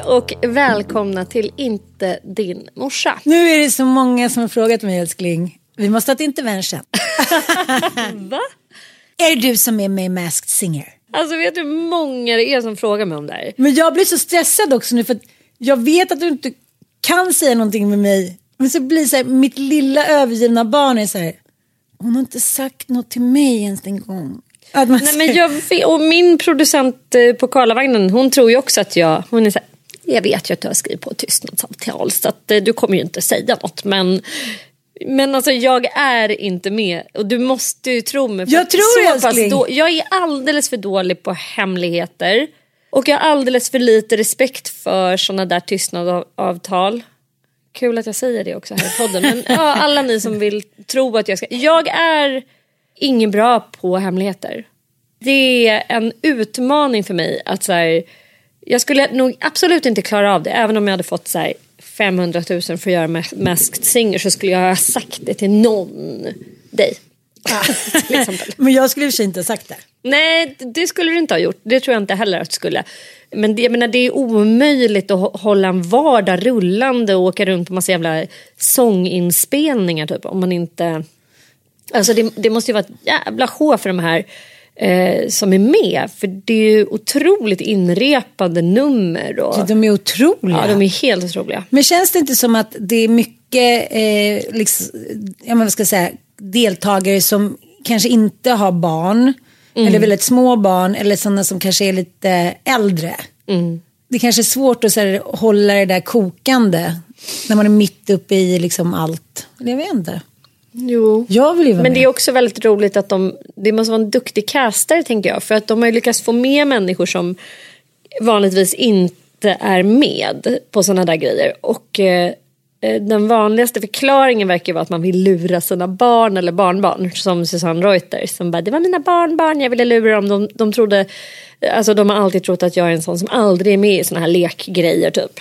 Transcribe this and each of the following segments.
Hej och välkomna till Inte din morsa. Nu är det så många som har frågat mig älskling. Vi måste ha ett intervention. Va? är det du som är med i Masked Singer? Alltså vet du hur många det är som frågar mig om det här? Men jag blir så stressad också nu för att jag vet att du inte kan säga någonting med mig. Men så blir så här, mitt lilla övergivna barn är så här. Hon har inte sagt något till mig ens en gång. Nej, men jag och min producent eh, på Karlavagnen hon tror ju också att jag, hon är så här, jag vet ju att du har skrivit på ett tystnadsavtal så att eh, du kommer ju inte säga något men men alltså jag är inte med och du måste ju tro mig. för Jag tror så älskling. då, Jag är alldeles för dålig på hemligheter. Och jag har alldeles för lite respekt för sådana där tystnadsavtal. Kul att jag säger det också här i podden. Men ja, alla ni som vill tro att jag ska. Jag är ingen bra på hemligheter. Det är en utmaning för mig att så här, jag skulle nog absolut inte klara av det. Även om jag hade fått så här, 500 000 för att göra Mas- Masked Singer så skulle jag ha sagt det till någon. Dig. exempel. Men jag skulle i inte ha sagt det. Nej, det skulle du inte ha gjort. Det tror jag inte heller att du skulle. Men det, jag menar, det är omöjligt att hå- hålla en vardag rullande och åka runt på massa jävla sånginspelningar typ. Om man inte... Alltså det, det måste ju vara ett jävla sjå för de här eh, som är med. För det är ju otroligt inrepade nummer. Och, De är otroliga. ja, de är helt otroliga. Men känns det inte som att det är mycket eh, liksom, ja, men vad ska jag säga, deltagare som kanske inte har barn eller väldigt små barn eller sådana som kanske är lite äldre. Det kanske är svårt att så här, hålla det där kokande när man är mitt uppe i liksom allt. Jag vet inte. Jo. Jag vill ju vara Men med. det är också väldigt roligt att de, det måste vara en duktig castare tänker jag. För att de har ju lyckats få med människor som vanligtvis inte är med på sådana där grejer. Och eh, eh, den vanligaste förklaringen verkar vara att man vill lura sina barn eller barnbarn. Som Susanne Reuter som bara, det var mina barnbarn, jag ville lura dem. De, de trodde, alltså de har alltid trott att jag är en sån som aldrig är med i såna här lekgrejer typ.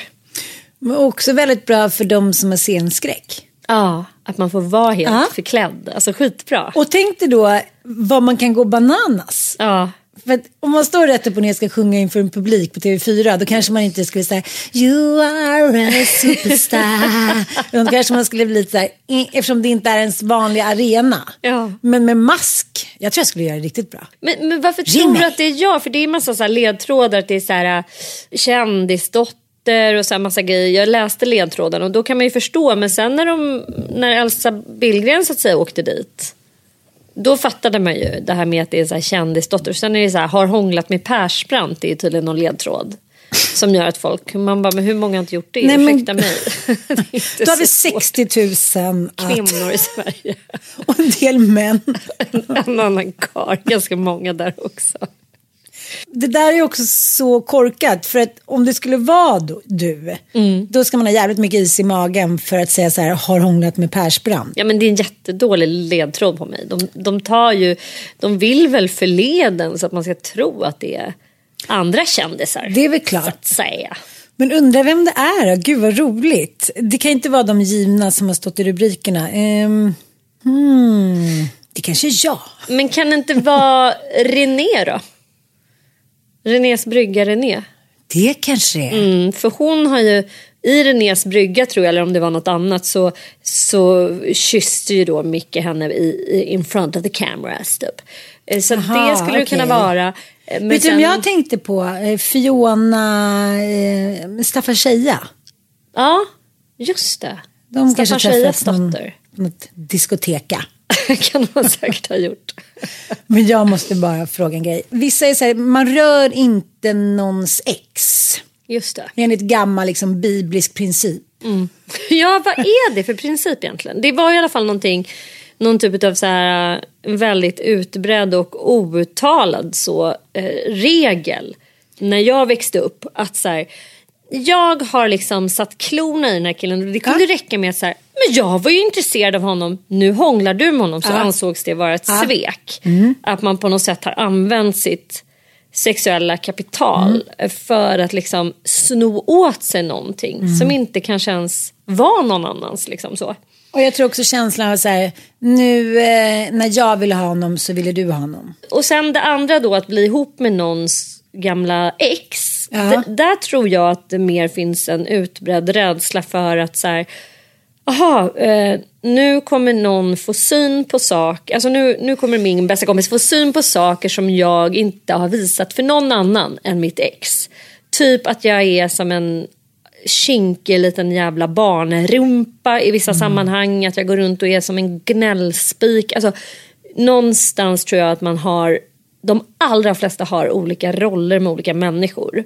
Men också väldigt bra för de som har scenskräck. Ja, att man får vara helt Ja. förklädd. Alltså skitbra. Och tänk dig då vad man kan gå bananas. Ja. För om man står rätt upp och ner och ska sjunga inför en publik på TV4 då kanske man inte skulle säga You are a superstar. då kanske man skulle bli lite så här, i- eftersom det inte är ens vanliga arena. Ja. Men med mask, jag tror jag skulle göra det riktigt bra. Men, men varför Ring tror du mig. att det är jag? För det är massa så ledtrådar. att Det är så här, äh, kändisdotter och så här massa grejer. Jag läste ledtrådarna och då kan man ju förstå. Men sen när, de, när Elsa Billgren så att säga åkte dit. Då fattade man ju det här med att det är så här kändisdotter. Sen är det så här, har hånglat med Persbrandt. Det är tydligen någon ledtråd. Som gör att folk, man bara, men hur många har inte gjort det? Nej, men- Ursäkta mig. Då har vi så svårt. 60 000 att, kvinnor i Sverige. och en del män. en annan karl, ganska många där också. Det där är också så korkat. För att om det skulle vara du, Mm. då ska man ha jävligt mycket is i magen för att säga så här, har hånglat med Persbrandt. Ja men det är en jättedålig ledtråd på mig. De, de tar ju, de vill väl förleda en så att man ska tro att det är andra kändisar. Det är väl Så klart. att säga. Men undrar vem det är? Gud vad roligt. Det kan inte vara de givna som har stått i rubrikerna. Ehm, hmm, det kanske är jag. Men kan det inte vara René då? Renés brygga René. Det kanske det är. Mm, för hon har ju i Renés brygga tror jag, eller om det var något annat så, så kysste ju då Micke henne i, i in front of the cameras typ. Eh, Så Aha, det skulle det kunna vara. Eh, Men Vet du vem jag tänkte på? Eh, Fiona eh, Staffan Scheja. Ja, just det. De någon, dotter. något diskoteka. kan de säkert ha gjort. Men jag måste bara fråga en grej. Vissa är så här, man rör inte någons ex. Just det. Enligt gammal liksom, biblisk princip. Ja, vad är det för princip egentligen? Det var i alla fall någonting, någon typ av så här, en väldigt utbredd och outtalad så, eh, regel när jag växte upp. Att så här, jag har liksom satt klorna i den här killen det kunde räcka med att så här, men jag var ju intresserad av honom, nu hånglar du med honom. Så ansågs det vara ett svek. Att man på något sätt har använt sitt sexuella kapital för att liksom sno åt sig någonting som inte kanske ens var någon annans. Liksom så. Och jag tror också känslan av så här, nu eh, när jag ville ha honom så ville du ha honom. Och sen det andra då att bli ihop med någons gamla ex. Ja. Där tror jag att det mer finns en utbredd rädsla för att så här, aha, eh, nu kommer någon få syn på saker, alltså nu, nu kommer min bästa kompis få syn på saker som jag inte har visat för någon annan än mitt ex. Typ att jag är som en kinkig liten jävla barnrumpa i vissa sammanhang, att jag går runt och är som en gnällspik. Alltså, någonstans tror jag att man har de allra flesta har olika roller med olika människor.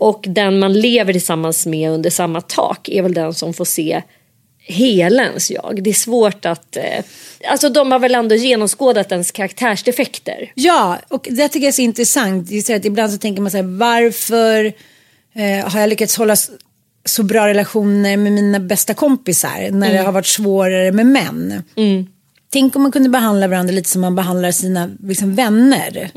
Och den man lever tillsammans med under samma tak är väl den som får se hela ens jag. Det är svårt att... Eh, alltså de har väl ändå genomskådat ens karaktärsdefekter. Ja, och det tycker jag är så intressant. Det är att ibland så tänker man så här, varför eh, har jag lyckats hålla så bra relationer med mina bästa kompisar när det har varit svårare med män? Tänk om man kunde behandla varandra lite som man behandlar sina liksom, vänner.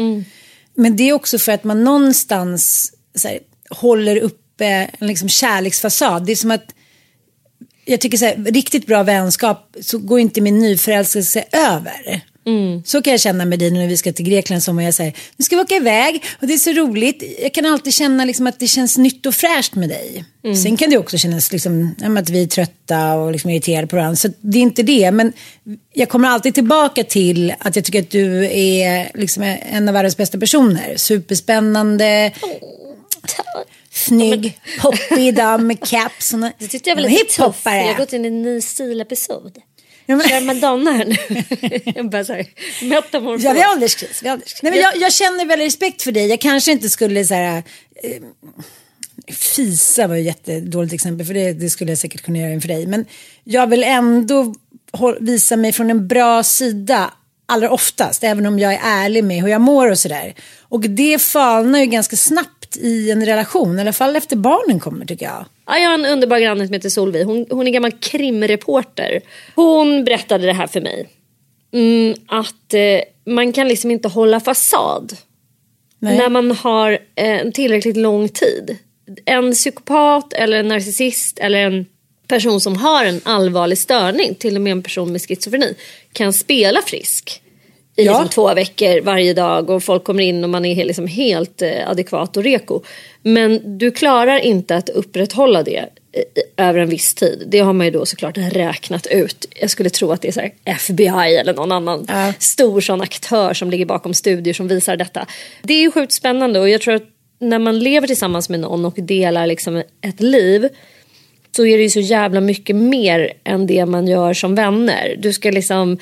Men det är också för att man någonstans här, håller uppe en liksom, kärleksfasad. Det är som att jag tycker så här, riktigt bra vänskap så går inte min nyförälskelse över. Så kan jag känna med dig när vi ska till Grekland som jag säger, nu ska vi åka iväg och det är så roligt. Jag kan alltid känna liksom att det känns nytt och fräscht med dig. Sen kan det också kännas liksom, att vi är trötta och liksom irriterade på varandra. Så det är inte det. Men jag kommer alltid tillbaka till att jag tycker att du är liksom en av världens bästa personer. Superspännande, snygg, poppig dam med caps. och- Det tyckte jag var lite tufft. Jag har gått in i en ny stilepisod. Ja, men- Kör Madonna här nu. jag bara såhär, metamorfos. Ja, vi har ålderskris. Vi har ålderskris. Nej, men jag, jag känner väl respekt för dig. Jag kanske inte skulle så här, eh, fisa var ett jättedåligt exempel för det, det skulle jag säkert kunna göra inför dig. Men jag vill ändå visa mig från en bra sida allra oftast. Även om jag är ärlig med hur jag mår och sådär. Och det falnar ju ganska snabbt i en relation. I alla fall efter barnen kommer tycker jag. Ja, jag har en underbar granne som heter Solveig. Hon, hon är gammal krimreporter. Hon berättade det här för mig. Mm, att eh, man kan liksom inte hålla fasad. Nej. När man har eh, en tillräckligt lång tid. En psykopat eller en narcissist eller en person som har en allvarlig störning, till och med en person med schizofreni, kan spela frisk i Ja. liksom två veckor varje dag och folk kommer in och man är liksom helt eh, adekvat och reko. Men du klarar inte att upprätthålla det eh, över en viss tid. Det har man ju då såklart räknat ut. Jag skulle tro att det är FBI eller någon annan Ja. stor sån aktör som ligger bakom studier som visar detta. Det är ju sjukt spännande och jag tror att när man lever tillsammans med någon och delar liksom ett liv så är det ju så jävla mycket mer än det man gör som vänner. Du ska liksom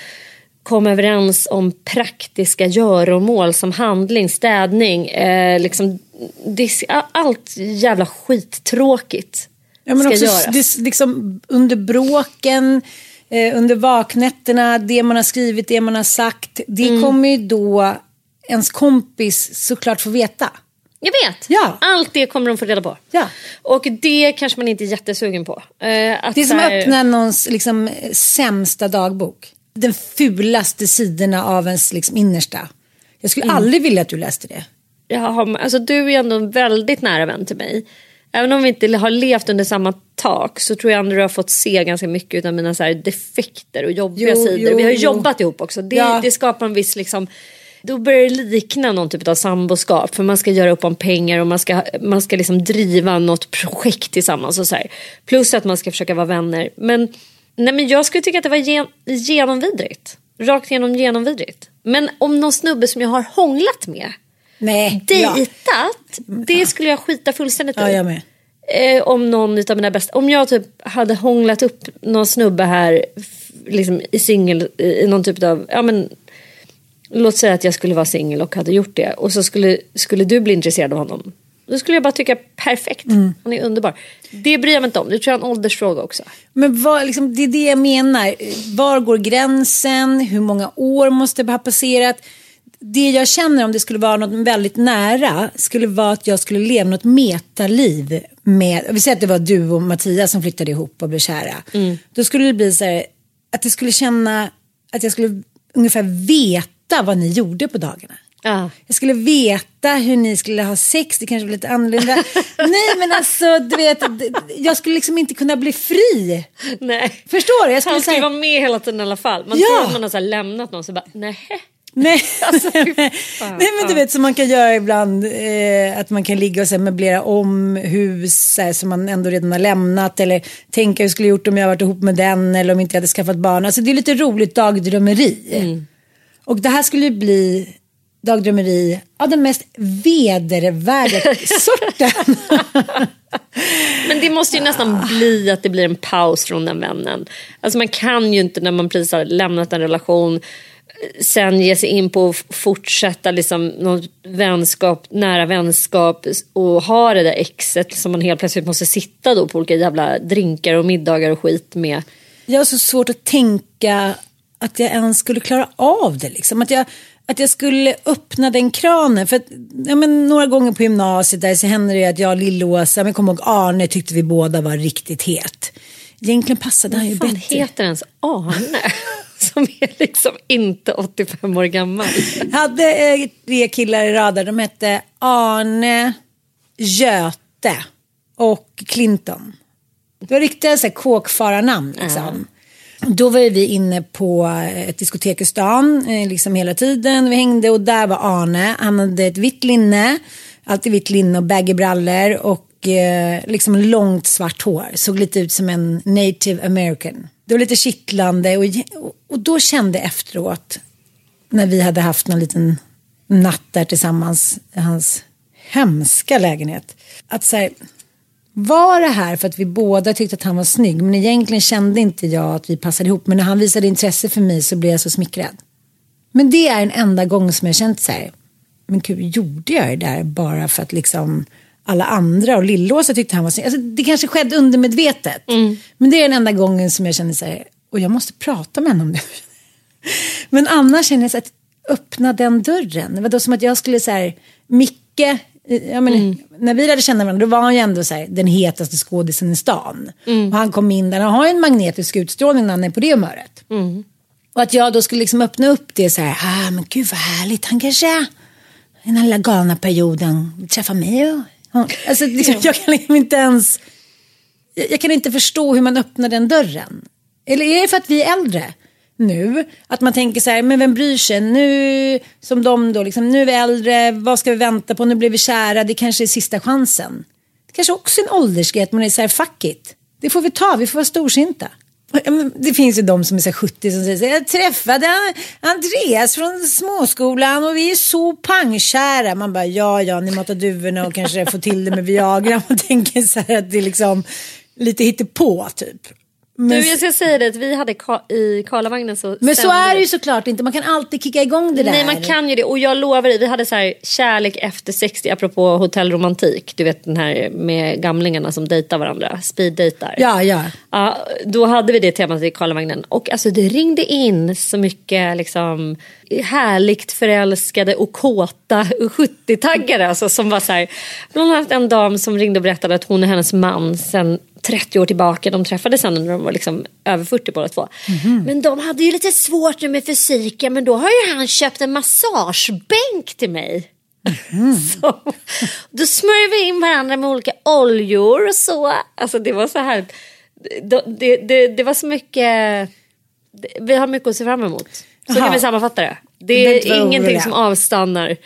komma överens om praktiska göromål som handling, städning, eh, liksom, dis- allt jävla skittråkigt Ja, men ska också göras. s- det, liksom, under bråken, eh, under vaknätterna, det man har skrivit, det man har sagt. Det Mm. kommer ju då ens kompis såklart får veta. Jag vet. Ja. Allt det kommer de få reda på. Ja. Och det kanske man inte är jättesugen på. Eh, Det är som att här- öppna någons liksom, sämsta dagbok. Den fulaste sidorna av ens liksom, innersta. Jag skulle aldrig vilja att du läste det. Jaha, alltså, du är ändå en väldigt nära vän till mig. Även om vi inte har levt under samma tak så tror jag ändå du har fått se ganska mycket av mina så här, defekter och jobbiga Jo, sidor. jo, vi har jo. jobbat ihop också. Det, Ja. det skapar en viss liksom då börjar det likna någon typ av samboskap för man ska göra upp om pengar och man ska, man ska liksom driva något projekt tillsammans och så här. Plus att man ska försöka vara vänner. Men, nej men jag skulle tycka att det var gen, genomvidrigt. Rakt igenom genomvidrigt. Men om någon snubbe som jag har hånglat med Nej. Ja. dejtat, det skulle jag skita fullständigt ja, jag med. Eh, om någon utav mina bästa, om jag typ hade hånglat upp någon snubbe här liksom i singel, i i någon typ av, ja men låt säga att jag skulle vara singel och hade gjort det och så skulle, skulle du bli intresserad av honom. Då skulle jag bara tycka perfekt, Mm. han är underbar. Det bryr jag mig inte om, det tror jag är en åldersfråga också. Men vad, liksom, det är det jag menar. Var går gränsen? Hur många år måste det ha passerat? Det jag känner om det skulle vara något väldigt nära skulle vara att jag skulle leva något metaliv med, vi säger att det var du och Mattias som flyttade ihop och blev kära. Då skulle det bli så här, att jag skulle känna att jag skulle ungefär veta vad ni gjorde på dagarna. Ja. Jag skulle veta hur ni skulle ha sex, det kanske var lite annorlunda. Nej men alltså, du vet, jag skulle liksom inte kunna bli fri. Nej. Förstår du? Jag skulle Han skulle säga, vara med hela tiden i alla fall. Man Ja. tror att man har så här lämnat någon så bara, nej. nej. Alltså, nej men du vet som man kan göra ibland, eh, att man kan ligga och så här, möblera om hus så här, som man ändå redan har lämnat. Eller tänka hur jag skulle gjort om jag varit ihop med den eller om inte jag hade skaffat barn. Alltså det är lite roligt dagdrömmeri. Och det här skulle ju bli dagdrömmeri av den mest vedervärda sorten. Men det måste ju nästan bli att det blir en paus från den vännen. Alltså man kan ju inte när man precis har lämnat en relation sen ge sig in på att fortsätta liksom någon vänskap, nära vänskap och ha det där exet som man helt plötsligt måste sitta då på olika jävla drinkar och middagar och skit med. Jag har så svårt att tänka att jag ens skulle klara av det. Liksom. Att, jag, att jag skulle öppna den kranen. För att, ja, men, några gånger på gymnasiet där så hände det att jag och Lill-Åsa, men jag kommer ihåg Arne tyckte vi båda var riktigt het. Egentligen passade han ju Vad bättre. heter ens Arne? Som är liksom inte 85 år gammal. Jag hade eh, tre killar i raden. De hette Arne, Göte och Clinton. Det var riktiga kåkfararnamn. Liksom. Då var vi inne på eh, ett diskotek i stan eh, liksom hela tiden. Vi hängde och där var Arne. Han hade ett vitt linne, alltid vitt linne och baggy brallor och eh, liksom långt svart hår. Såg lite ut som en native american. Det var lite kittlande och, och då kände jag efteråt när vi hade haft någon liten natt där tillsammans i hans hemska lägenhet. Att så här, var det här för att vi båda tyckte att han var snygg men egentligen kände inte jag att vi passade ihop men när han visade intresse för mig så blev jag så smickrad. Men det är den enda gången som jag känt så här, men gud gjorde jag det där bara för att liksom alla andra och Lillåsa tyckte han var snygg. Alltså, det kanske skedde undermedvetet. Men det är den enda gången som jag känner så här, och jag måste prata med honom om det. Men annars känner jag så att öppna den dörren. Det var då som att jag skulle så här, Micke, ja, men, när vi lärde känna varandra då var han ju ändå så här, den hetaste skådisen i stan. Och han kom in där, han har ju en magnetisk utstrålning när han är på det humöret. Och att jag då skulle liksom öppna upp det så här, ah men gud vad härligt, han kanske i den här lilla galna perioden vill träffa mig och- Alltså, liksom, jag kan liksom inte ens, jag jag kan inte förstå hur man öppnar den dörren. Eller är det för att vi är äldre nu? Att man tänker så här, men vem bryr sig? Nu, som de då, liksom, nu är vi äldre, vad ska vi vänta på? Nu blir vi kära, det kanske är sista chansen. Det kanske också är en åldersgrej, att man är så här, fuck it. Det får vi ta, vi får vara storsinta. Det finns ju de som är så här 70 som säger så här, jag träffade Andreas från småskolan och vi är så pangkära. Man bara, ja, ja, ni matar duvorna och kanske får till det med Viagra. Man tänker så här att det är liksom lite hittepå typ. Men, Du, jag ska säga det att vi hade ka- i Karlavagnen så men så är det ju såklart inte. Man kan alltid kicka igång det där. Nej man kan ju det och jag lovar dig, vi hade så här kärlek efter 60 apropå hotellromantik. Du vet den här med gamlingarna som dejtar varandra, speeddejtar. Ja, ja. Ja, då hade vi det temat i Karlavagnen och alltså det ringde in så mycket liksom härligt förälskade och kåta 70-taggare alltså, som var så här, bland annat en dam som ringde och berättade att hon och hennes man sen 30 år tillbaka, de träffades sen när de var liksom över 40 båda två. Men de hade ju lite svårt nu med fysiken men då har ju han köpt en massagebänk till mig. så, då smörjer vi in varandra med olika oljor och så. Alltså det var så här. Det, det, det, det var så mycket. Vi har mycket att se fram emot. Så Jaha. kan vi sammanfatta det. Det är ingenting oroliga. som avstannar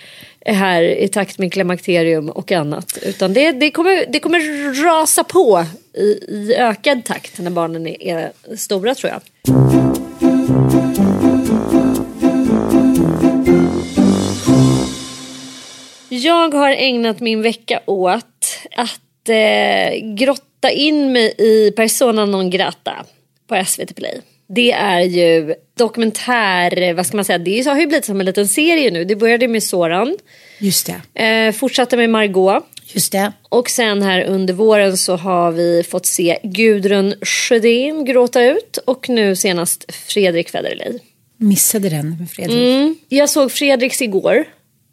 här i takt med klimakterium och annat. Utan det, det, kommer, det kommer rasa på i, i ökad takt när barnen är, är stora tror jag. Jag har ägnat min vecka åt att eh, grotta in mig i Persona non grata på SVT Play. Det är ju dokumentär, vad ska man säga, det har ju blivit som en liten serie nu. Det började med Soran, Just det. eh, fortsatte med Margot Just det. och sen här under våren så har vi fått se Gudrun Sjödén gråta ut och nu senast Fredrik Federley. Missade den med Fredrik. Mm. Jag såg Fredriks igår.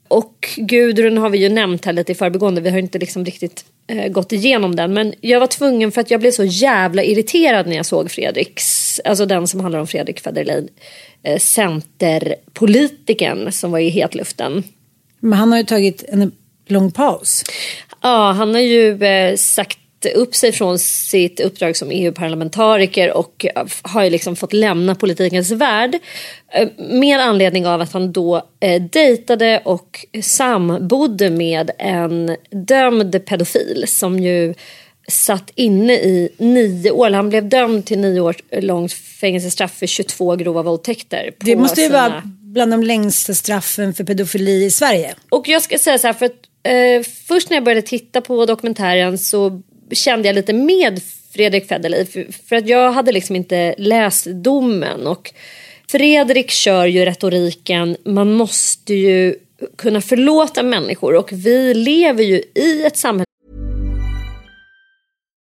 Och Gudrun har vi ju nämnt här lite i förbigående. Vi har inte liksom riktigt gått igenom den. Men jag var tvungen för att jag blev så jävla irriterad när jag såg Fredriks. Alltså den som handlar om Fredrik Federley. Eh, centerpolitiken som var i hetluften. Men han har ju tagit en lång paus. Ja, han har ju eh, sagt upp sig från sitt uppdrag som EU-parlamentariker och har ju liksom fått lämna politikens värld. Eh, med anledning av att han då eh, dejtade och sambodde med en dömd pedofil som ju satt inne i nio år. Han blev dömd till nio års långt fängelsestraff för 22 grova våldtäkter. Det måste ju sina- vara bland de längsta straffen för pedofili i Sverige. och jag ska säga så här, för att eh, först när jag började titta på dokumentären så kände jag lite med Fredrik Federley. För, för att jag hade liksom inte läst domen. Och Fredrik kör ju retoriken, man måste ju kunna förlåta människor. Och vi lever ju i ett samhälle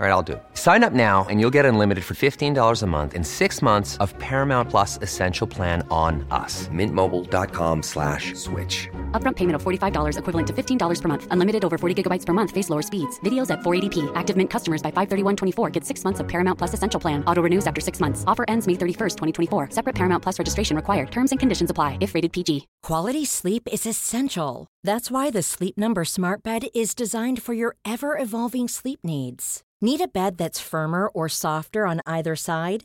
All right, I'll do it. Sign up now and you'll get unlimited for $15 a month in six months of Paramount Plus Essential Plan on us. Mintmobile.com slash switch. Upfront payment of $45 equivalent to $15 per month. Unlimited over 40 gigabytes per month. Face lower speeds. Videos at 480p. Active Mint customers by 531.24 get six months of Paramount Plus Essential Plan. Auto renews after six months. Offer ends May 31st, 2024. Separate Paramount Plus registration required. Terms and conditions apply if rated PG. Quality sleep is essential. That's why the Sleep Number Smart Bed is designed for your ever evolving sleep needs. Need a bed that's firmer or softer on either side?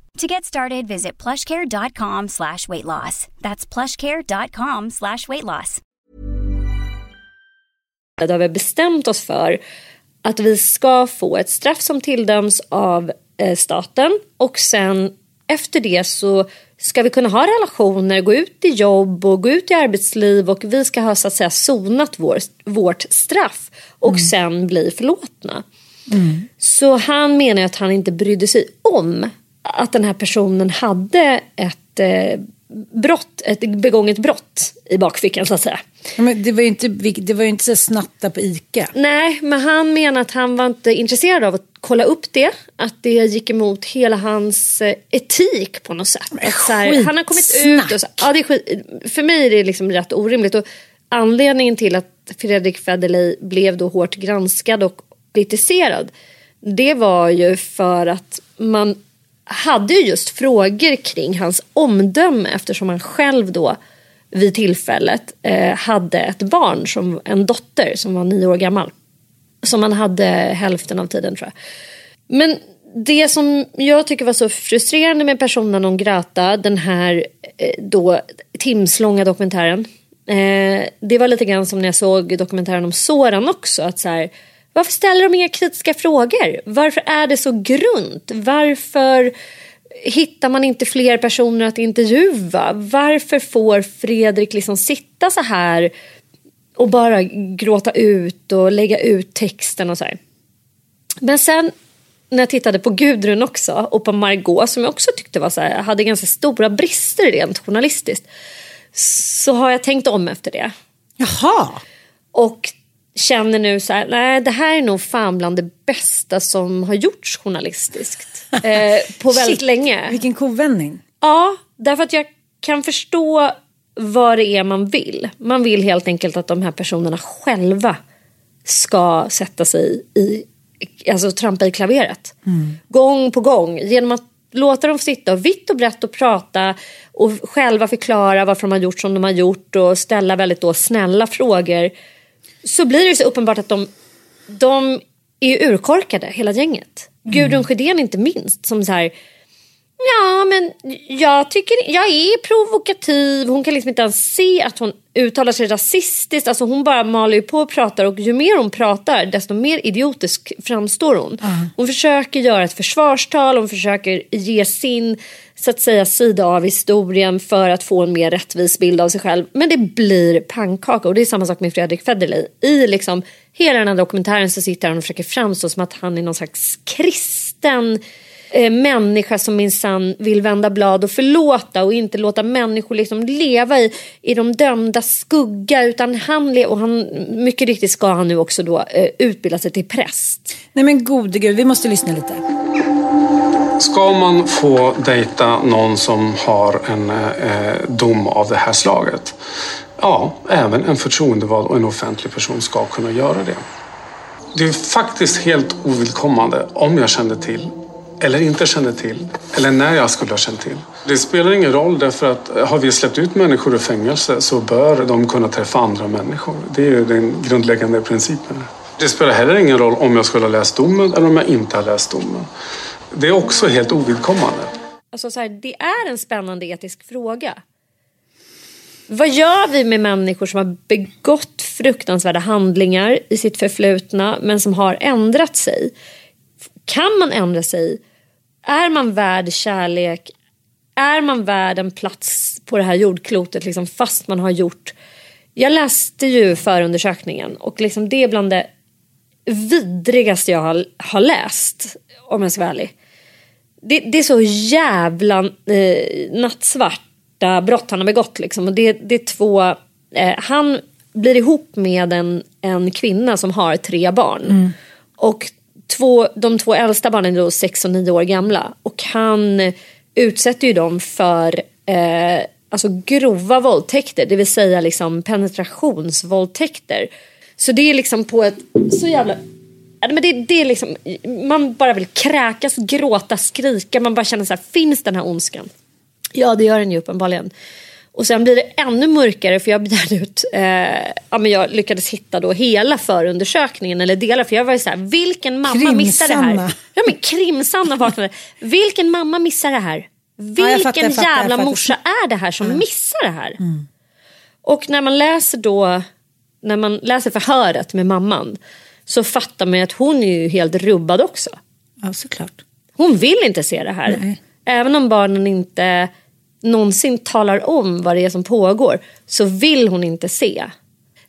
To get started, visit plushcare.com slash weight loss. That's plushcare.com slash weight loss. där vi har bestämt oss för att vi ska få ett straff som tilldöms av eh, staten och sen efter det så ska vi kunna ha relationer, gå ut i jobb och gå ut i arbetsliv och vi ska ha så att säga sonat vår, vårt straff och sen bli förlåtna. Så han menar att han inte brydde sig om att den här personen hade ett eh, brott, ett begånget brott i bakfickan så att säga. Men det var ju inte, det var inte så snatta på ICA. Nej, men han menar att han var inte intresserad av att kolla upp det. Att det gick emot hela hans eh, etik på något sätt. Att så här, han har kommit ut och så, ja, det är skit, För mig är det liksom rätt orimligt. Och anledningen till att Fredrik Federley blev då hårt granskad och kritiserad. Det var ju för att man hade ju just frågor kring hans omdöme eftersom han själv då vid tillfället eh, hade ett barn, som, en dotter som var nio år gammal. Som han hade hälften av tiden tror jag. Men det som jag tycker var så frustrerande med Persona non grata, den här eh, då timslånga dokumentären. Eh, det var lite grann som när jag såg dokumentären om Soran också. Att så här, varför ställer de inga kritiska frågor? Varför är det så grunt? Varför hittar man inte fler personer att intervjua? Varför får Fredrik liksom sitta så här och bara gråta ut och lägga ut texten och så här. Men sen när jag tittade på Gudrun också och på Margot som jag också tyckte var så här, hade ganska stora brister rent journalistiskt. Så har jag tänkt om efter det. Jaha. Och känner nu så här, nej det här är nog fan bland det bästa som har gjorts journalistiskt. Eh, på väldigt Shit, länge. Vilken kovändning. Ja, därför att jag kan förstå vad det är man vill. Man vill helt enkelt att de här personerna själva ska sätta sig i, alltså trampa i klaveret. Gång på gång. Genom att låta dem sitta och vitt och brett och prata och själva förklara varför de har gjort som de har gjort och ställa väldigt då snälla frågor. Så blir det så uppenbart att de, de är urkorkade hela gänget. Gudrun Sjödén inte minst som så här Ja, men jag tycker jag är provokativ. Hon kan liksom inte ens se att hon uttalar sig rasistiskt. Alltså hon bara maler ju på och pratar och ju mer hon pratar desto mer idiotisk framstår hon. Hon försöker göra ett försvarstal, hon försöker ge sin så att säga sida av historien för att få en mer rättvis bild av sig själv. Men det blir pannkaka och det är samma sak med Fredrik Federley. I liksom hela den här dokumentären så sitter han och försöker framstå som att han är någon slags kristen eh, människa som minsann vill vända blad och förlåta och inte låta människor liksom leva i, i de dömda skugga utan han le- och han, mycket riktigt ska han nu också då eh, utbilda sig till präst. Nej men gode gud, vi måste lyssna lite. Ska man få dejta någon som har en eh, dom av det här slaget? Ja, även en förtroendevald och en offentlig person ska kunna göra det. Det är faktiskt helt ovidkommande om jag kände till eller inte kände till eller när jag skulle ha känt till. Det spelar ingen roll därför att eh, har vi släppt ut människor ur fängelse så bör de kunna träffa andra människor. Det är ju den grundläggande principen. Det spelar heller ingen roll om jag skulle ha läst domen eller om jag inte har läst domen. Det är också helt ovidkommande. Alltså så här, det är en spännande etisk fråga. Vad gör vi med människor som har begått fruktansvärda handlingar i sitt förflutna men som har ändrat sig? Kan man ändra sig? Är man värd kärlek? Är man värd en plats på det här jordklotet liksom, fast man har gjort... Jag läste ju förundersökningen och liksom det är bland det vidrigaste jag har, har läst om jag ska vara ärlig. Det, det är så jävla eh, nattsvarta brott han har begått. Liksom. Och det, det är två, eh, han blir ihop med en, en kvinna som har tre barn. Och två, de två äldsta barnen är då sex och nio år gamla. Och han utsätter ju dem för eh, alltså grova våldtäkter. Det vill säga liksom penetrationsvåldtäkter. Så det är liksom på ett så jävla men det, det är liksom, man bara vill kräkas, gråta, skrika. Man bara känner så här, finns den här ondskan? Ja, det gör den ju uppenbarligen. Och sen blir det ännu mörkare för jag begärde ut, eh, ja men jag lyckades hitta då hela förundersökningen eller delar för jag var ju så här, vilken mamma missar det här? Krimsanna. Ja men krimsanna vaknade. Vilken mamma missar det här? Vilken jag fattar, jag fattar, jävla fattar. morsa är det här som missar det här? Och när man läser då, när man läser förhöret med mamman så fattar man ju att hon är ju helt rubbad också. Ja, såklart. Hon vill inte se det här. Nej. Även om barnen inte någonsin talar om vad det är som pågår så vill hon inte se.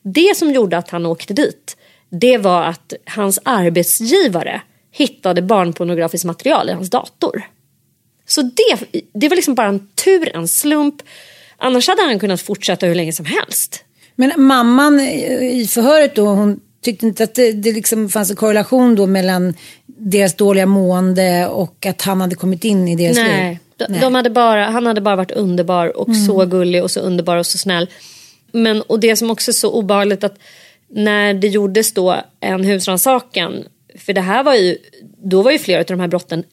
Det som gjorde att han åkte dit det var att hans arbetsgivare hittade barnpornografiskt material i hans dator. Så det, det var liksom bara en tur, en slump. Annars hade han kunnat fortsätta hur länge som helst. Men mamman i förhöret då, hon tyckte inte att det, det liksom fanns en korrelation då mellan deras dåliga mående och att han hade kommit in i deras Nej, liv? De, de hade bara, han hade bara varit underbar och så gullig och så underbar och så snäll. Men, och det som också är så obehagligt att när det gjordes då en husrannsakan för det här var ju, då var ju flera av de här brotten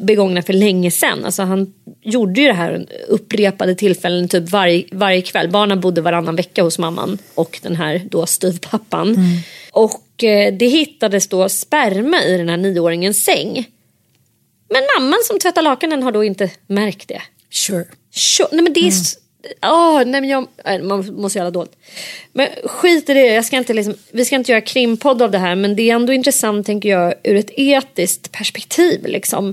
begångna för länge sedan. Alltså han gjorde ju det här upprepade tillfällen typ varje, varje kväll. Barnen bodde varannan vecka hos mamman och den här då styvpappan. Och eh, det hittades då sperma i den här nioåringens säng. Men mamman som tvättar lakanen har då inte märkt det. Sure. Tjo- nej men det är... s- Åh, nej men jag, nej, man måste göra dåligt. Men skit i det, jag ska inte liksom, vi ska inte göra krimpodd av det här men det är ändå intressant tänker jag ur ett etiskt perspektiv. Liksom.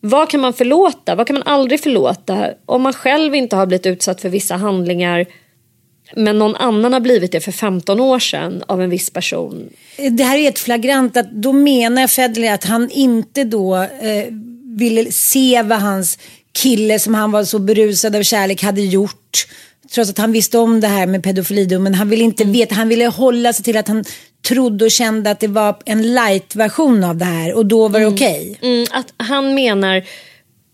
Vad kan man förlåta? Vad kan man aldrig förlåta? Om man själv inte har blivit utsatt för vissa handlingar men någon annan har blivit det för 15 år sedan av en viss person. Det här är ett flagrant att då menar Federley att han inte då eh, ville se vad hans kille som han var så berusad av kärlek hade gjort. Trots att han visste om det här med pedofilidomen. Han ville inte veta, han ville hålla sig till att han trodde och kände att det var en light-version av det här och då var det okej. Mm, att han menar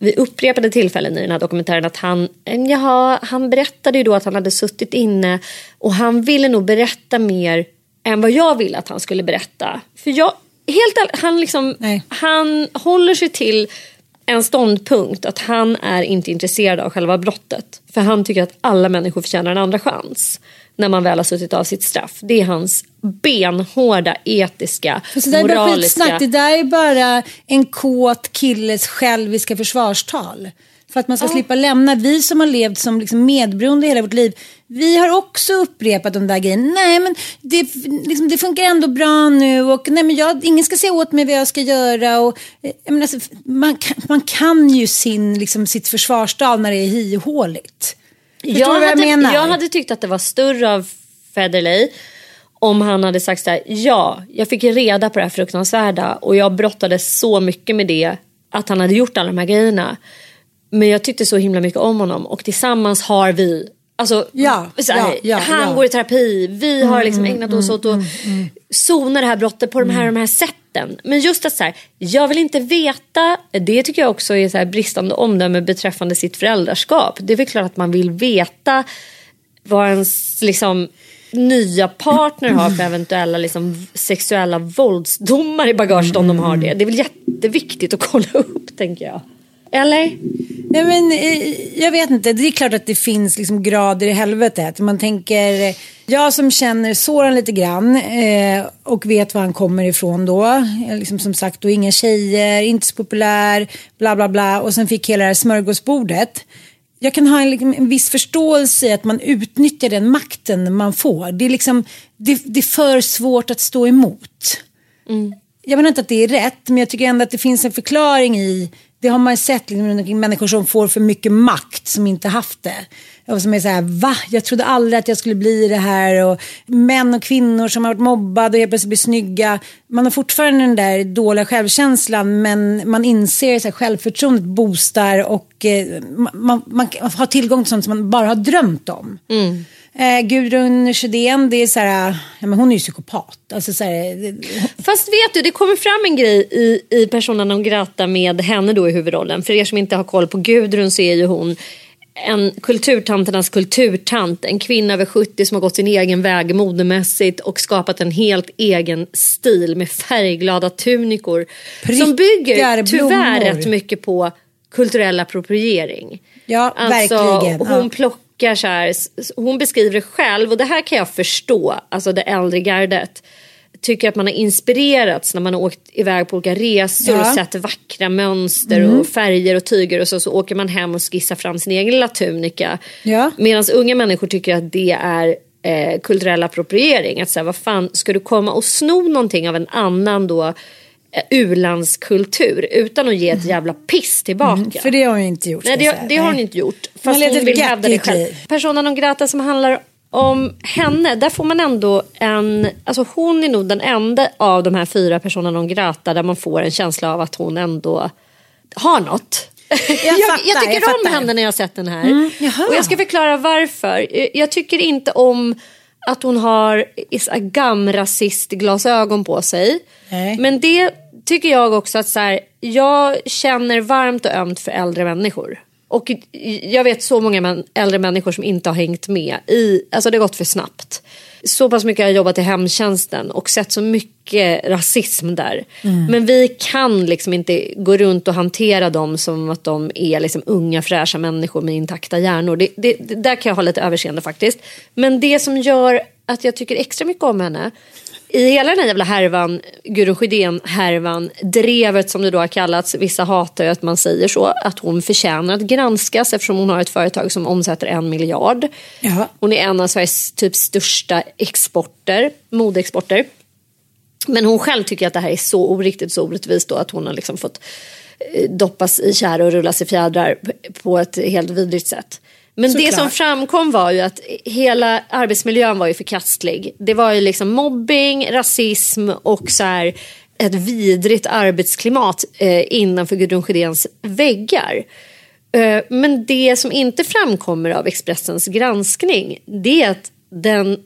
vid upprepade tillfällen i den här dokumentären att han, jaha, han berättade ju då att han hade suttit inne och han ville nog berätta mer än vad jag ville att han skulle berätta. För jag, helt ärligt, han liksom, Nej. han håller sig till en ståndpunkt att han är inte intresserad av själva brottet. För han tycker att alla människor förtjänar en andra chans när man väl har suttit av sitt straff. Det är hans benhårda, etiska, Så det där är bara moraliska... skitsnack. Det där är bara en kåt killes själviska försvarstal. För att man ska slippa lämna. Vi som har levt som liksom medberoende hela vårt liv. Vi har också upprepat de där grejerna. Nej men det, liksom, det funkar ändå bra nu. Och nej men jag, ingen ska säga åt mig vad jag ska göra. Och, eh, menar, alltså, man, kan, man kan ju sin, liksom, sitt försvarstal när det är ihåligt. Förstår jag vad jag hade, menar? Jag hade tyckt att det var större av Federley om han hade sagt så här, ja, jag fick reda på det här fruktansvärda och jag brottades så mycket med det att han hade gjort alla de här grejerna. Men jag tyckte så himla mycket om honom och tillsammans har vi Alltså, Ja, här, ja, han ja. Mm, går i terapi, vi har liksom ägnat oss åt att sona det här brottet på de här, de här sätten. Men just att så här, jag vill inte veta, det tycker jag också är så här bristande omdöme beträffande sitt föräldraskap. Det är väl klart att man vill veta vad ens liksom, nya partner har för eventuella liksom, sexuella våldsdomar i bagaget om de har det. Det är väl jätteviktigt att kolla upp tänker jag. Eller? Nej, men, eh, jag vet inte, det är klart att det finns liksom grader i helvetet. Man tänker, jag som känner Soran lite grann eh, och vet var han kommer ifrån då. Eh, Liksom som sagt, då inga tjejer, inte så populär, bla bla bla. Och sen fick hela det här smörgåsbordet. Jag kan ha en, liksom, en viss förståelse i att man utnyttjar den makten man får. Det är, liksom, det, det är för svårt att stå emot. Jag menar inte att det är rätt, men jag tycker ändå att det finns en förklaring i, det har man ju sett, liksom, människor som får för mycket makt som inte haft det. Och som är så här, va? Jag trodde aldrig att jag skulle bli det här. Och män och kvinnor som har varit mobbade och helt plötsligt blir snygga. Man har fortfarande den där dåliga självkänslan men man inser att självförtroendet boostar och eh, man, man, man har tillgång till sånt som man bara har drömt om. Mm. Eh, Gudrun Sjödén, det är så här, ja, men hon är ju psykopat. Alltså, så här, det- Fast vet du, det kommer fram en grej i, i Persona non grata med henne då i huvudrollen. För er som inte har koll på Gudrun så är ju hon en kulturtanternas kulturtant. En kvinna över 70 som har gått sin egen väg modemässigt och skapat en helt egen stil med färgglada tunikor. som Prickar, bygger tyvärr blommor. rätt mycket på kulturell appropriering. Ja, Alltså, verkligen. Hon Ja. plockar så här, hon beskriver det själv och det här kan jag förstå, alltså det äldre gardet tycker att man har inspirerats när man har åkt iväg på olika resor Ja. och sett vackra mönster och färger och tyger och så, så åker man hem och skissar fram sin egen lilla tunika. Ja. Medan unga människor tycker att det är eh, kulturell appropriering. Att säga, vad fan, ska du komma och sno någonting av en annan då u-landskultur utan att ge ett jävla piss tillbaka. Mm, för det har hon inte gjort. Nej, jag det, det har hon inte gjort. Hon Fast hon levt vill hävda det själv. Persona non grata som handlar om henne, där får man ändå en... Alltså hon är nog den enda av de här fyra persona non grata där man får en känsla av att hon ändå har något. Jag, jag, fattar, tycker jag om. Mm, henne när jag har sett den här. jaha. och jag ska förklara varför. Jag- Jag tycker inte om att hon har gamrasistglasögon på sig. Nej. Men det tycker jag också att så här, jag känner varmt och ömt för äldre människor. Och jag vet så många äldre människor som inte har hängt med i, alltså det har gått för snabbt. Så pass mycket har jag jobbat i hemtjänsten och sett så mycket rasism där. Men vi kan liksom inte gå runt och hantera dem som att de är liksom unga fräscha människor med intakta hjärnor. Det, det, det, där kan jag ha lite överseende faktiskt. Men det som gör att jag tycker extra mycket om henne i hela den här jävla härvan, Gudrun Schyden-härvan, drevet som det då har kallats, vissa hatar ju att man säger så, att hon förtjänar att granskas eftersom hon har ett företag som omsätter en miljard. Jaha. Hon är en av Sveriges typ största exporter, modeexporter. Men hon själv tycker att det här är så oriktigt, så orättvist då att hon har liksom fått eh, doppas i tjära och rullas i fjädrar på ett helt vidrigt sätt. Men det Såklart. som framkom var ju att hela arbetsmiljön var ju förkastlig. Det var ju liksom mobbing, rasism och så här ett vidrigt arbetsklimat eh, innanför Gudrun Schyréns väggar. Eh, men det som inte framkommer av Expressens granskning det är att den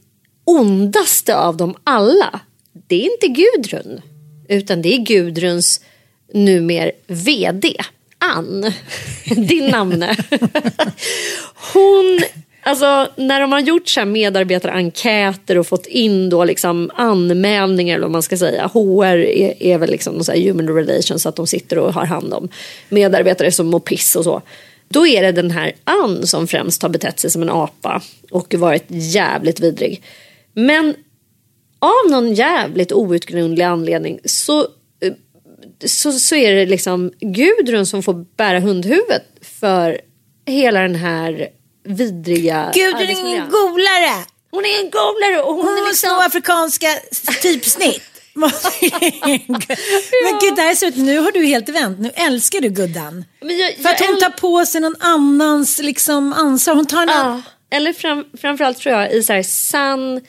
ondaste av dem alla det är inte Gudrun utan det är Gudruns numer VD Ann, din namne. Hon, alltså när de har gjort så här medarbetarenkäter och fått in då liksom anmälningar eller vad man ska säga. HR är, är väl liksom så här human relations att de sitter och har hand om medarbetare som mår piss och så. Då är det den här Ann som främst har betett sig som en apa och varit jävligt vidrig. Men av någon jävligt outgrundlig anledning så, så, så är det liksom Gudrun som får bära hundhuvudet för hela den här vidriga Gud, du är ingen golare. Hon är en golare och hon, Hon är liksom... afrikanska typsnitt. Men gud, det här är så, nu har du helt vänt. Nu älskar du Guddan. Jag, För att jag hon tar på sig någon annans liksom, ansvar. Hon tar en Ja, eller fram, framförallt tror jag i så här sann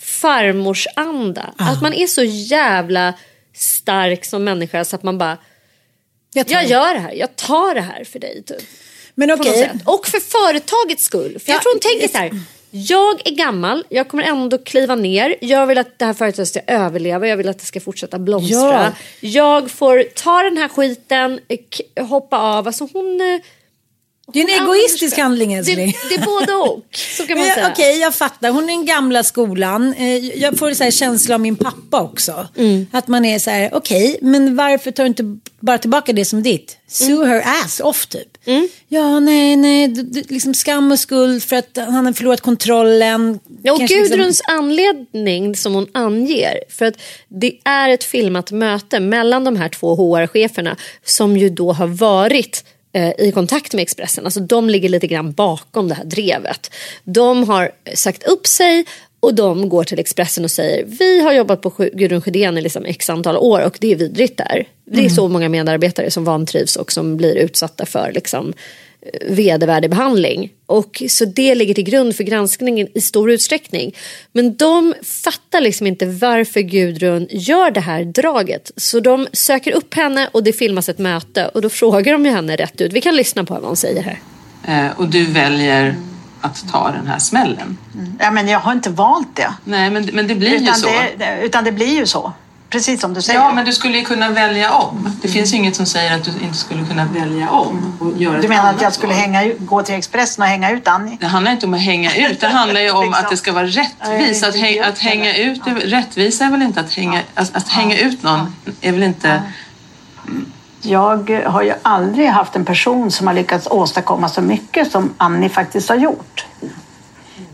farmorsanda. Att man är så jävla stark som människa så att man bara, Jag tar jag gör det här, jag tar det här för dig. Typ. Men sätt. Och för företagets skull. För jag Ja, tror hon tänker så här. Jag är gammal, jag kommer ändå kliva ner. Jag vill att det här företaget ska överleva, jag vill att det ska fortsätta blomstra. Ja. Jag får ta den här skiten, eh, hoppa av. Alltså hon... det är en egoistisk handling Det, älskling. det är både och, så kan man säga. Okej, jag fattar. Hon är den gamla skolan. Eh, Jag får så här känsla av min pappa också. Mm. Att man är så här, okej, men varför tar du inte bara tillbaka det som ditt? Sue Mm. her ass off typ. Ja, nej, nej, d- d- liksom skam och skuld för att han har förlorat kontrollen. Ja, och Kanske liksom- Gudruns anledning som hon anger, för att det är ett filmat möte mellan de här två HR-cheferna som ju då har varit i kontakt med Expressen. Alltså de ligger lite grann bakom det här drevet. De har sagt upp sig och de går till Expressen och säger vi har jobbat på Gudrun Schyden i liksom x antal år och det är vidrigt där. Det är så många medarbetare som vantrivs och som blir utsatta för liksom, eh, vedervärdig behandling. Och, så det ligger till grund för granskningen i stor utsträckning. Men de fattar liksom inte varför Gudrun gör det här draget. Så de söker upp henne och det filmas ett möte och då frågar de ju henne rätt ut. Vi kan lyssna på vad hon säger här. Eh, och du väljer att ta den här smällen. Ja, men jag har inte valt det. Nej, men, men det blir ju Utan så. det, det- utan det blir ju så. Precis som du säger. Ja, men du skulle ju kunna välja om. Det finns ju inget som säger att du inte skulle kunna välja om och göra du menar att jag skulle hänga, gå till Expressen och hänga ut Annie? Det handlar inte om att hänga ut, det handlar ju om att det ska vara rättvist. Att, häng, att hänga ut, rättvisa är väl inte att hänga, att, att hänga ut någon är väl inte... Jag har ju aldrig haft en person som har lyckats åstadkomma så mycket som Annie faktiskt har gjort.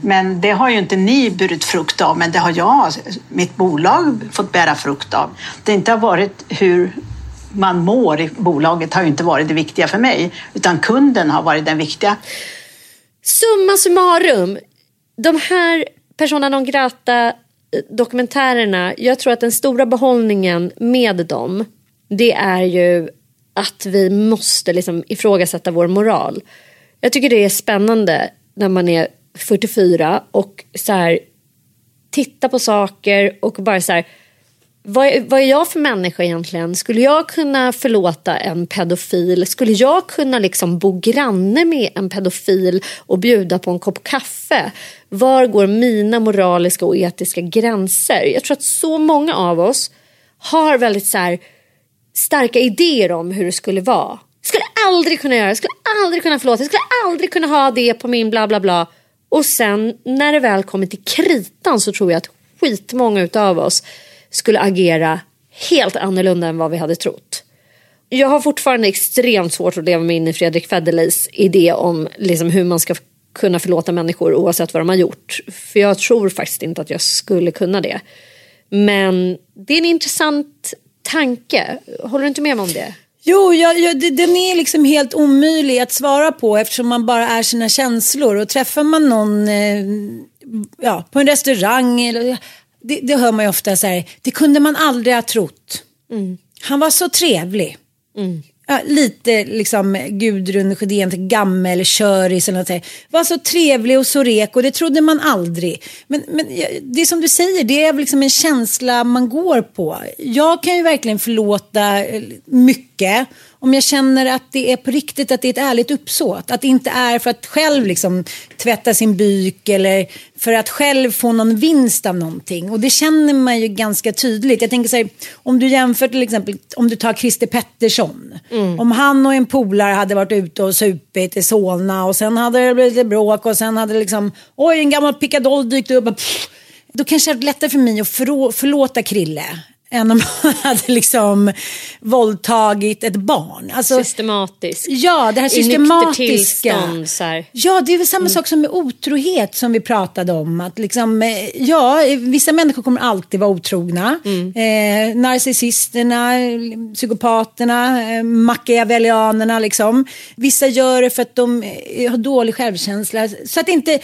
Men det har ju inte ni burit frukt av, men det har jag, mitt bolag, fått bära frukt av. Det inte har varit hur man mår i bolaget har ju inte varit det viktiga för mig, utan kunden har varit den viktiga. Summa summarum, de här persona non grata eh, dokumentärerna, jag tror att den stora behållningen med dem, det är ju att vi måste liksom ifrågasätta vår moral. Jag tycker det är spännande när man är 44 och så här, titta på saker och bara så här, vad är, vad är jag för människa egentligen? Skulle jag kunna förlåta en pedofil? Skulle jag kunna liksom bo granne med en pedofil och bjuda på en kopp kaffe? Var går mina moraliska och etiska gränser? Jag tror att så många av oss har väldigt så här, starka idéer om hur det skulle vara. Jag skulle aldrig kunna göra, jag skulle aldrig kunna förlåta, jag skulle aldrig kunna ha det på min bla bla bla. Och sen när det väl kommer till kritan så tror jag att skitmånga utav oss skulle agera helt annorlunda än vad vi hade trott. Jag har fortfarande extremt svårt att leva mig in i Fredrik Federleys idé om liksom hur man ska kunna förlåta människor oavsett vad de har gjort. För jag tror faktiskt inte att jag skulle kunna det. Men det är en intressant tanke. Håller du inte med mig om det? Jo, jag, jag, det, den är liksom helt omöjlig att svara på eftersom man bara är sina känslor. Och träffar man någon eh, ja, på en restaurang, eller, det, det hör man ju ofta så här, det kunde man aldrig ha trott. Mm. Han var så trevlig. Ja, lite liksom Gudrun Sjödén, gammelköris eller något. sånt. Var så trevlig och så rek och det trodde man aldrig. Men, men det är som du säger, det är liksom en känsla man går på. Jag kan ju verkligen förlåta eh, mycket om jag känner att det är på riktigt, att det är ett ärligt uppsåt. Att det inte är för att själv liksom tvätta sin byk eller för att själv få någon vinst av någonting. Och det känner man ju ganska tydligt. Jag tänker så här, om du jämför till exempel, om du tar Christer Pettersson. Om han och en polare hade varit ute och supit i Solna och sen hade det blivit lite bråk och sen hade det liksom, oj en gammal pickadoll dykt upp. Och pff, då kanske det är lättare för mig att förlåta Krille än om han hade liksom våldtagit ett barn. Alltså, Systematiskt. Ja, det här I systematiska. tillstånd, så här. Ja, det är väl samma sak som med otrohet som vi pratade om. Att liksom, eh, ja, vissa människor kommer alltid vara otrogna. Eh, narcissisterna, psykopaterna, eh, machiavellianerna liksom. Vissa gör det för att de eh, har dålig självkänsla. Så att inte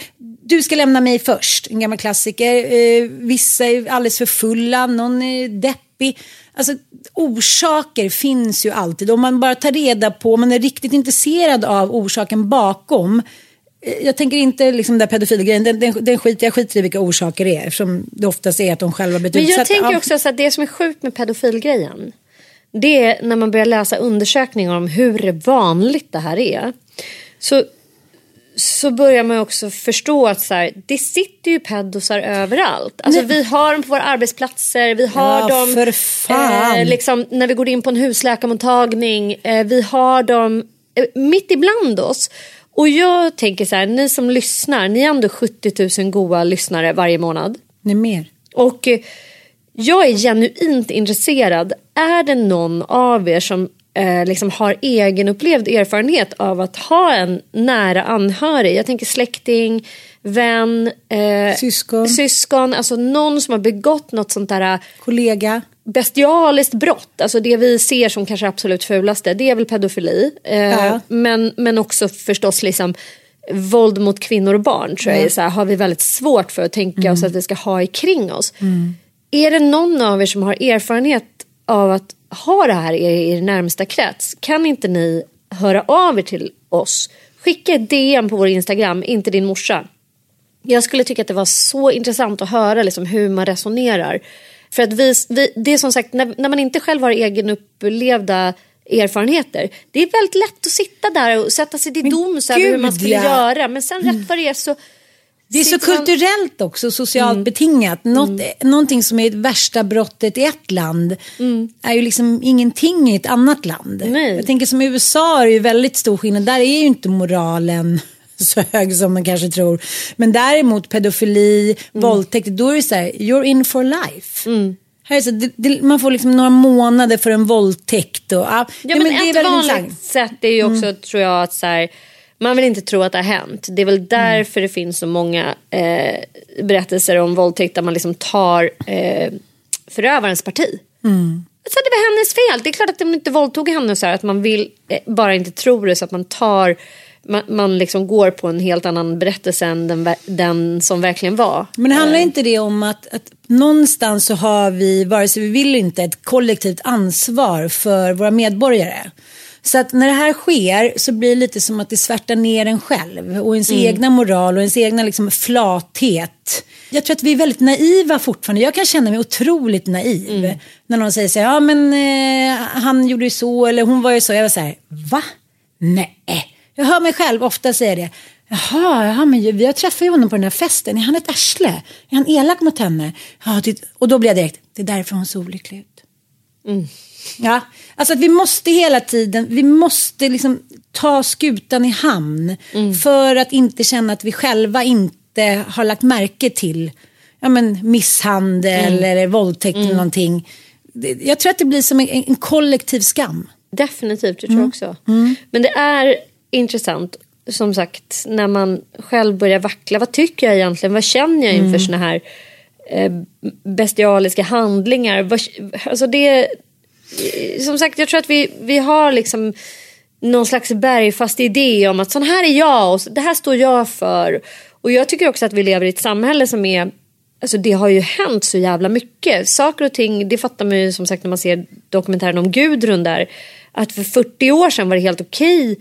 du ska lämna mig först, en gammal klassiker. Eh, vissa är alldeles för fulla, någon är deppig. Alltså, orsaker finns ju alltid. Om man bara tar reda på, om man är riktigt intresserad av orsaken bakom. eh, Jag tänker inte liksom den pedofilgrejen, den, den, den skit, jag skiter i vilka orsaker det är. Eftersom det oftast är att de själva blivit Men jag utsatta. tänker också så att det som är sjukt med pedofilgrejen. Det är när man börjar läsa undersökningar om hur vanligt det här är. Så, så börjar man också förstå att så här, det sitter ju pedosar överallt. Alltså, vi har dem på våra arbetsplatser, vi har Ja, dem eh, liksom, när vi går in på en husläkarmottagning. Eh, vi har dem eh, mitt ibland oss. Och jag tänker så här, ni som lyssnar, ni är ändå 70 000 goa lyssnare varje månad. Nej, mer. Och eh, jag är genuint intresserad. Är det någon av er som eh, liksom har egenupplevd erfarenhet av att ha en nära anhörig? Jag tänker släkting, vän, eh, Syskon. syskon. Alltså någon som har begått något sånt där eh, Kollega. bestialiskt brott. Alltså det vi ser som kanske absolut fulaste. Det är väl pedofili. Eh, Ja. men, men också förstås liksom våld mot kvinnor och barn tror jag är så här, har vi väldigt svårt för att tänka oss att vi ska ha i kring oss. Är det någon av er som har erfarenhet av att ha det här i er närmsta krets? Kan inte ni höra av er till oss? Skicka ett DM på vår Instagram, inte din morsa. Jag skulle tycka att det var så intressant att höra liksom hur man resonerar. För att vi, vi, det är som sagt, när, när man inte själv har egenupplevda erfarenheter. Det är väldigt lätt att sitta där och sätta sig till doms över hur man skulle ja. göra. Men sen rätt vad det är så... Det är så Mm. kulturellt också, socialt betingat. Något, Någonting som är det värsta brottet i ett land är ju liksom ingenting i ett annat land. Mm. Nej. Jag tänker som i USA är det ju väldigt stor skillnad. Där är ju inte moralen så hög som man kanske tror. Men däremot pedofili, Mm. våldtäkt, då är det så här, you're in for life. Här är så, det, det, man får liksom några månader för en våldtäkt. Och, ja, Ja, men, det är ett vanligt intressant. sätt är ju också, tror jag, att så här, man vill inte tro att det har hänt. Det är väl därför det finns så många eh, berättelser om våldtäkt där man liksom tar eh, förövarens parti. Så det var hennes fel. Det är klart att de inte våldtog henne så här, att man vill eh, bara inte tro det så att man tar man, man liksom går på en helt annan berättelse än den, den som verkligen var. Men handlar Eh. inte det om att, att någonstans så har vi, vare sig vi vill inte, ett kollektivt ansvar för våra medborgare. Så att när det här sker så blir det lite som att det svärtar ner en själv och ens Mm. egna moral och ens egna liksom flathet. Jag tror att vi är väldigt naiva fortfarande. Jag kan känna mig otroligt naiv. Mm. När någon säger så här, ja men eh, han gjorde ju så eller hon var ju så. Jag var så här, va? Nej. Jag hör mig själv ofta säga det. Jaha, jaha men har träffat ju honom på den här festen. Är han ett arsle? Är han elak mot henne? Ja, och då blir jag direkt, det är därför hon ser olycklig ut. Ja, alltså att vi måste hela tiden, vi måste liksom ta skutan i hamn. För att inte känna att vi själva inte har lagt märke till ja, men misshandel eller våldtäkt eller någonting. Jag tror att det blir som en, en kollektiv skam. Definitivt, det tror Mm. jag också. Men det är intressant, som sagt, när man själv börjar vackla. Vad tycker jag egentligen? Vad känner jag inför Mm. såna här eh, bestialiska handlingar? Vad, alltså det, som sagt, jag tror att vi, vi har liksom någon slags bergfast idé om att sån här är jag och det här står jag för. Och jag tycker också att vi lever i ett samhälle som är Alltså det har ju hänt så jävla mycket. Saker och ting, det fattar man ju som sagt när man ser dokumentären om Gudrun där. Att för 40 år sedan var det helt okej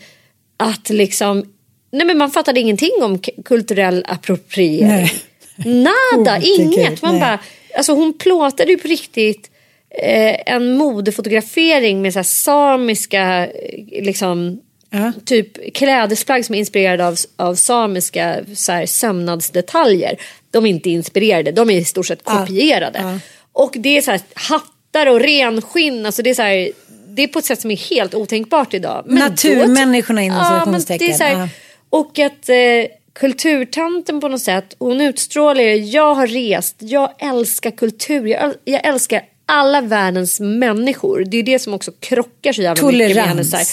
att liksom, nej men man fattade ingenting om kulturell appropriering. Nej. Nada, inget. Man Nej. bara, alltså hon plåtade ju på riktigt eh, en modefotografering med så samiska eh, liksom Ja. typ klädesplagg som är inspirerade av, av samiska så här, sömnadsdetaljer. De är inte inspirerade, de är i stort sett kopierade. Ja. Och det är så här hattar och renskinn, alltså det är så här, det är på ett sätt som är helt otänkbart idag. Men Naturmänniskorna inom citationstecken. Och att eh, kulturtanten på något sätt, hon utstrålar jag har rest, jag älskar kultur, jag, jag älskar alla världens människor. Det är det som också krockar så jävla mycket med Tolerans. henne. Så här.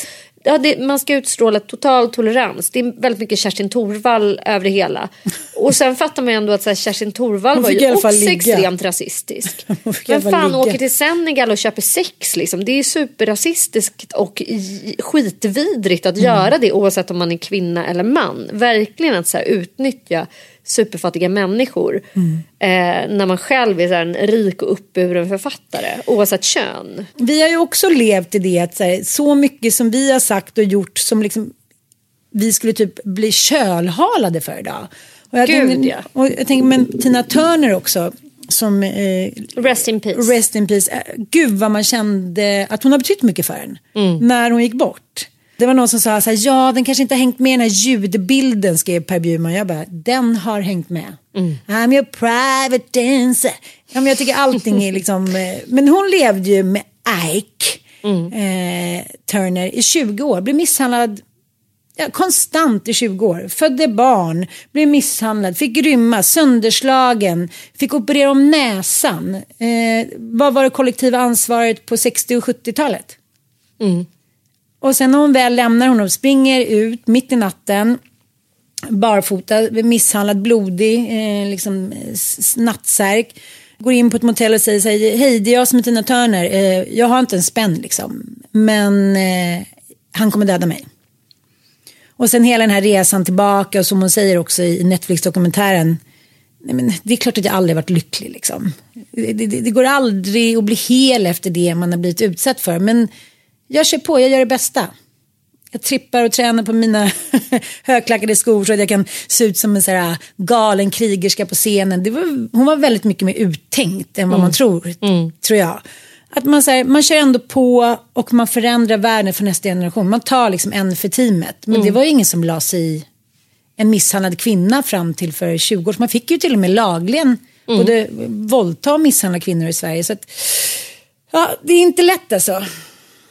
Ja, det, man ska utstråla total tolerans. Det är väldigt mycket Kerstin Thorvall över det hela. Och sen fattar man ju ändå att så här, Kerstin Thorvall Hon var ju också ligga. extremt rasistisk. Men fan ligga. åker till Senegal och köper sex liksom. Det är superrasistiskt och skitvidrigt Mm. att göra det oavsett om man är kvinna eller man. Verkligen att så här, utnyttja superfattiga människor Mm. eh, när man själv är så en rik och uppburen författare oavsett kön. Vi har ju också levt i det att så, här, så mycket som vi har sagt och gjort som liksom vi skulle typ bli kölhalade för idag. Och jag Gud, tänker, ja. och jag tänker, men Tina Turner också, som eh, Rest in peace. Rest in peace. Eh, Gud vad man kände att hon har betytt mycket för en. Mm. När hon gick bort. Det var någon som sa så här, ja den kanske inte har hängt med den här ljudbilden skrev Per Bjurman. Jag bara, den har hängt med. Mm. I'm your private dancer. Ja, men jag tycker allting är liksom, eh, men hon levde ju med Ike Mm. eh, Turner i 20 år. Blev misshandlad ja, konstant i 20 år. Födde barn, blev misshandlad, fick rymma, sönderslagen, fick operera om näsan. Eh, vad var det kollektiva ansvaret på 60 och 70-talet? Och sen när hon väl lämnar honom, springer ut mitt i natten, barfota, misshandlad, blodig, eh, liksom nattsärk. Går in på ett motell och säger så här, hej det är jag som är Tina Turner, eh, jag har inte en spänn liksom. Men eh, han kommer döda mig. Och sen hela den här resan tillbaka och som hon säger också i Netflix-dokumentären. Nej, men det är klart att jag aldrig varit lycklig liksom. Det, det, det går aldrig att bli hel efter det man har blivit utsatt för. Men jag kör på, jag gör det bästa. Jag trippar och tränar på mina högklackade skor så att jag kan se ut som en så galen krigerska på scenen. Det var, hon var väldigt mycket mer uttänkt än vad man tror, tror jag. Att man, så här, man kör ändå på och man förändrar världen för nästa generation. Man tar liksom en för teamet. Men det var ju ingen som la sig i en misshandlad kvinna fram till för 20 år. Man fick ju till och med lagligen både våldta och misshandla kvinnor i Sverige. Så att, ja, det är inte lätt alltså.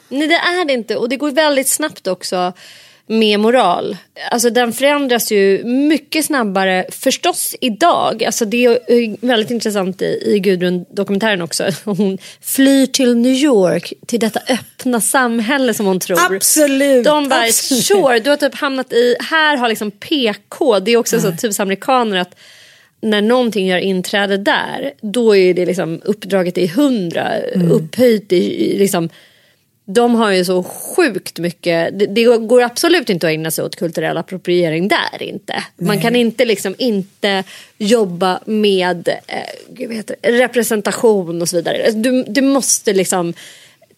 Nej det är det inte och det går väldigt snabbt också med moral. Alltså den förändras ju mycket snabbare förstås idag. Alltså det är väldigt intressant i, i Gudrun-dokumentären också. Hon flyr till New York, till detta öppna samhälle som hon tror. Absolut, De bara, absolut. sure, du har typ hamnat i, här har liksom PK, det är också så typiskt amerikaner att när någonting gör inträde där, då är det liksom uppdraget i hundra, Mm. upphöjt i liksom de har ju så sjukt mycket, det, det går absolut inte att ägna sig åt kulturell appropriering där inte. Man kan inte liksom inte jobba med eh, heter representation och så vidare. Du, du måste liksom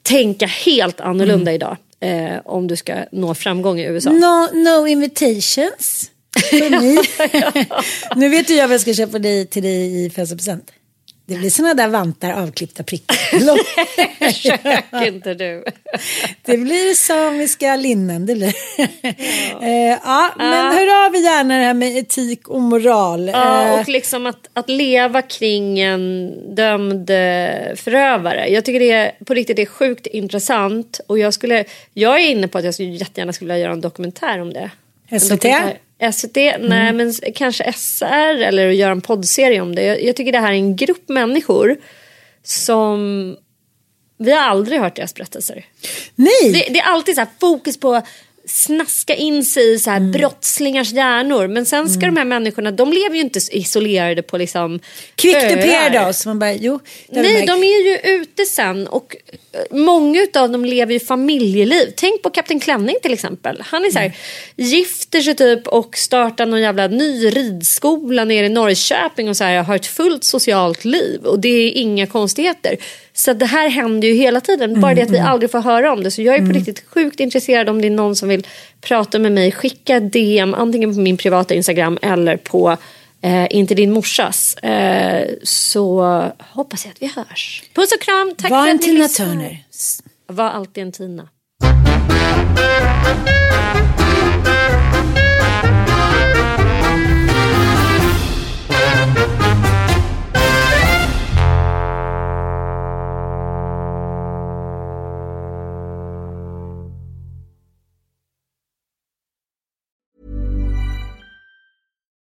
tänka helt annorlunda idag eh, om du ska nå framgång i USA. No, no invitations. mig. nu vet ju jag vad jag ska köpa dig, till dig i födelsedagspresent. Det blir såna där vantar avklippta prickar. Försök inte du. det blir samiska linnen. Det blir. Eh, ja, men hör av er gärna det här med etik och moral. Ja, Eh, och liksom att, att leva kring en dömd eh, förövare. Jag tycker det är, på riktigt det är sjukt intressant. Och jag, skulle, jag är inne på att jag skulle, jättegärna skulle vilja göra en dokumentär om det. SVT? SVT? Nej, men kanske SR eller att göra en poddserie om det. Jag, jag tycker det här är en grupp människor som vi har aldrig hört deras berättelser. Nej, Det, det är alltid så här fokus på snaska in sig i så här brottslingars hjärnor. Men sen ska de här människorna, de lever ju inte isolerade på liksom öar. Paradise. Man bara, jo, Nej, märkt. de är ju ute sen och eh, många av dem lever ju familjeliv. Tänk på Kapten Klänning till exempel. Han är så här, Mm. gifter sig typ och startar någon jävla ny ridskola nere i Norrköping och så här, har ett fullt socialt liv. Och det är inga konstigheter. Så det här händer ju hela tiden. Bara det att vi Mm, aldrig får höra om det. Så jag är på riktigt sjukt intresserad om det är någon som vill prata med mig. Skicka DM antingen på min privata Instagram eller på Eh, inte din morsas. Eh, så hoppas jag att vi hörs. Puss och kram. Tack Var för en att ni Tina lyssnar. Turner. Var alltid en Tina.